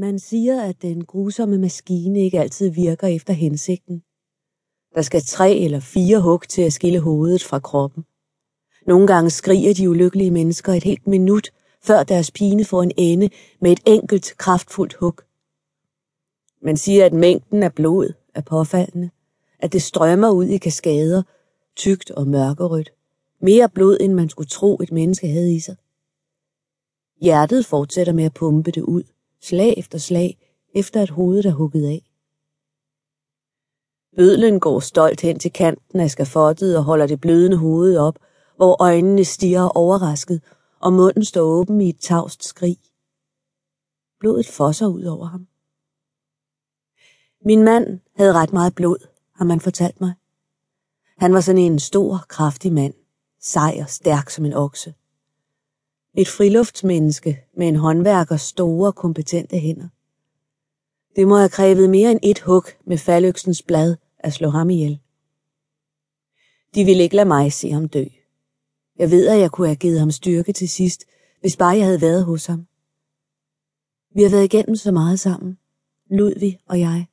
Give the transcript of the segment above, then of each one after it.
Man siger, at den grusomme maskine ikke altid virker efter hensigten. Der skal tre eller fire hug til at skille hovedet fra kroppen. Nogle gange skriger de ulykkelige mennesker et helt minut, før deres pine får en ende med et enkelt kraftfuldt hug. Man siger, at mængden af blod er påfaldende, at det strømmer ud i kaskader, tykt og mørkerødt. Mere blod, end man skulle tro, et menneske havde i sig. Hjertet fortsætter med at pumpe det ud, slag efter slag, efter at hovedet er hugget af. Bødlen går stolt hen til kanten af skafottet og holder det blødende hoved op, hvor øjnene stiger overrasket, og munden står åben i et tavst skrig. Blodet fosser ud over ham. Min mand havde ret meget blod, har man fortalt mig. Han var sådan en stor, kraftig mand, sej og stærk som en okse. Et friluftsmenneske med en håndværkers store, kompetente hænder. Det må have krævet mere end et hug med faldøksens blad at slå ham ihjel. De ville ikke lade mig se ham dø. Jeg ved, at jeg kunne have givet ham styrke til sidst, hvis bare jeg havde været hos ham. Vi har været igennem så meget sammen, Ludvig og jeg,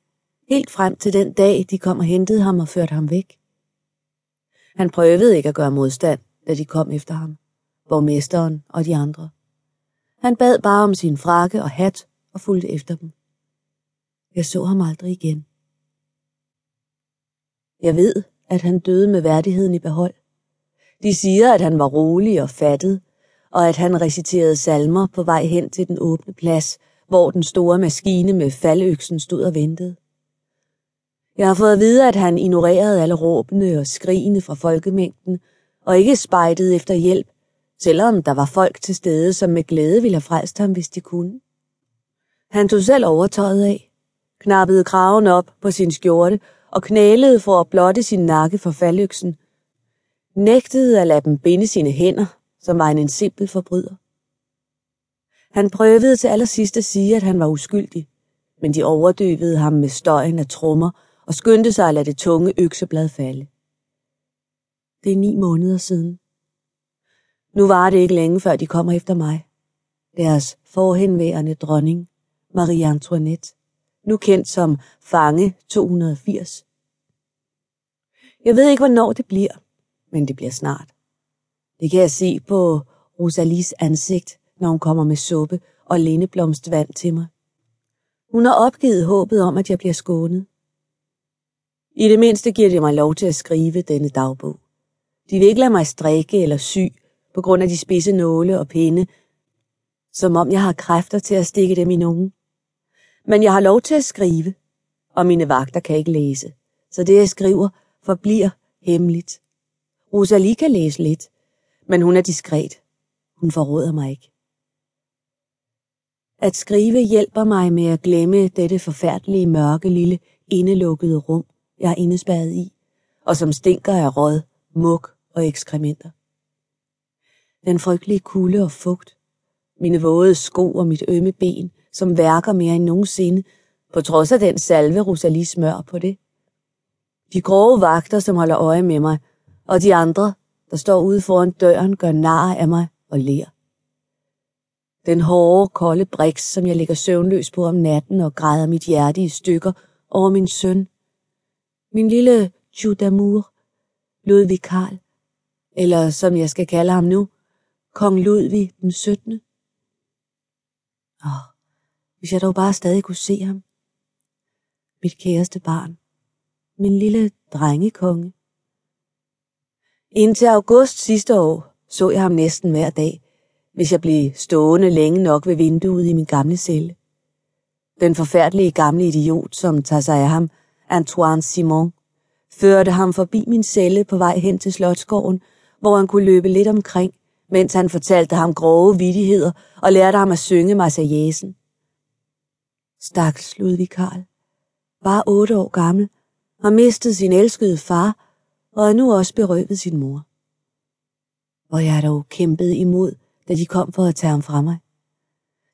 helt frem til den dag, de kom og hentede ham og førte ham væk. Han prøvede ikke at gøre modstand, da de kom efter ham, borgmesteren og de andre. Han bad bare om sin frakke og hat og fulgte efter dem. Jeg så ham aldrig igen. Jeg ved, at han døde med værdigheden i behold. De siger, at han var rolig og fattet, og at han reciterede salmer på vej hen til den åbne plads, hvor den store maskine med faldøksen stod og ventede. Jeg har fået at vide, at han ignorerede alle råbene og skrigene fra folkemængden, og ikke spejtede efter hjælp, selvom der var folk til stede, som med glæde ville have frelst ham, hvis de kunne. Han tog selv overtøjet af, knappede kraven op på sin skjorte og knælede for at blotte sin nakke for faldøksen, nægtede at lade dem binde sine hænder, som var en en simpel forbryder. Han prøvede til allersidst at sige, at han var uskyldig, men de overdøvede ham med støjen af trommer og skyndte sig at lade det tunge økseblad falde. Det er ni måneder siden. Nu var det ikke længe, før de kommer efter mig. Deres forhenværende dronning, Marie Antoinette, nu kendt som Fange 280. Jeg ved ikke, hvornår det bliver, men det bliver snart. Det kan jeg se på Rosalies ansigt, når hun kommer med suppe og lindeblomstvand til mig. Hun har opgivet håbet om, at jeg bliver skånet. I det mindste giver de mig lov til at skrive denne dagbog. De vil ikke lade mig strikke eller sy på grund af de spidse nåle og pinde, som om jeg har kræfter til at stikke dem i nogen. Men jeg har lov til at skrive, og mine vagter kan ikke læse, så det jeg skriver forbliver hemmeligt. Rosalie kan læse lidt, men hun er diskret. Hun forråder mig ikke. At skrive hjælper mig med at glemme dette forfærdelige mørke lille indelukkede rum, jeg er indespærret i, og som stinker af råd, muk og ekskrementer. Den frygtelige kulde og fugt, mine våde sko og mit ømme ben, som værker mere end nogensinde, på trods af den salve Rosalie smør på det. De grove vagter, som holder øje med mig, og de andre, der står ude foran døren, gør nar af mig og ler. Den hårde, kolde briks, som jeg ligger søvnløs på om natten og græder mit hjerte i stykker over min søn. Min lille Judamour, Ludvig Karl, eller som jeg skal kalde ham nu, kong Ludvig den 17. Åh, hvis jeg dog bare stadig kunne se ham. Mit kæreste barn. Min lille drengekonge. Indtil august sidste år så jeg ham næsten hver dag, hvis jeg blev stående længe nok ved vinduet i min gamle celle. Den forfærdelige gamle idiot, som tager sig af ham, Antoine Simon, førte ham forbi min celle på vej hen til Slotsgården, hvor han kunne løbe lidt omkring, mens han fortalte ham grove vittigheder og lærte ham at synge Marseillesen. Stakkels Ludvig Karl, bare otte år gammel, har mistet sin elskede far og er nu også berøvet sin mor. Hvor jeg dog kæmpede imod, da de kom for at tage ham fra mig.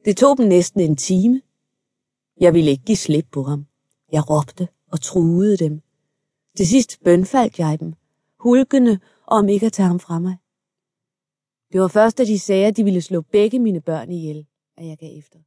Det tog dem næsten en time. Jeg ville ikke give slip på ham. Jeg råbte og truede dem. Til sidst bønfaldt jeg dem, hulkende om ikke at tage ham fra mig. Det var først, da de sagde, at de ville slå begge mine børn ihjel, at jeg gav efter.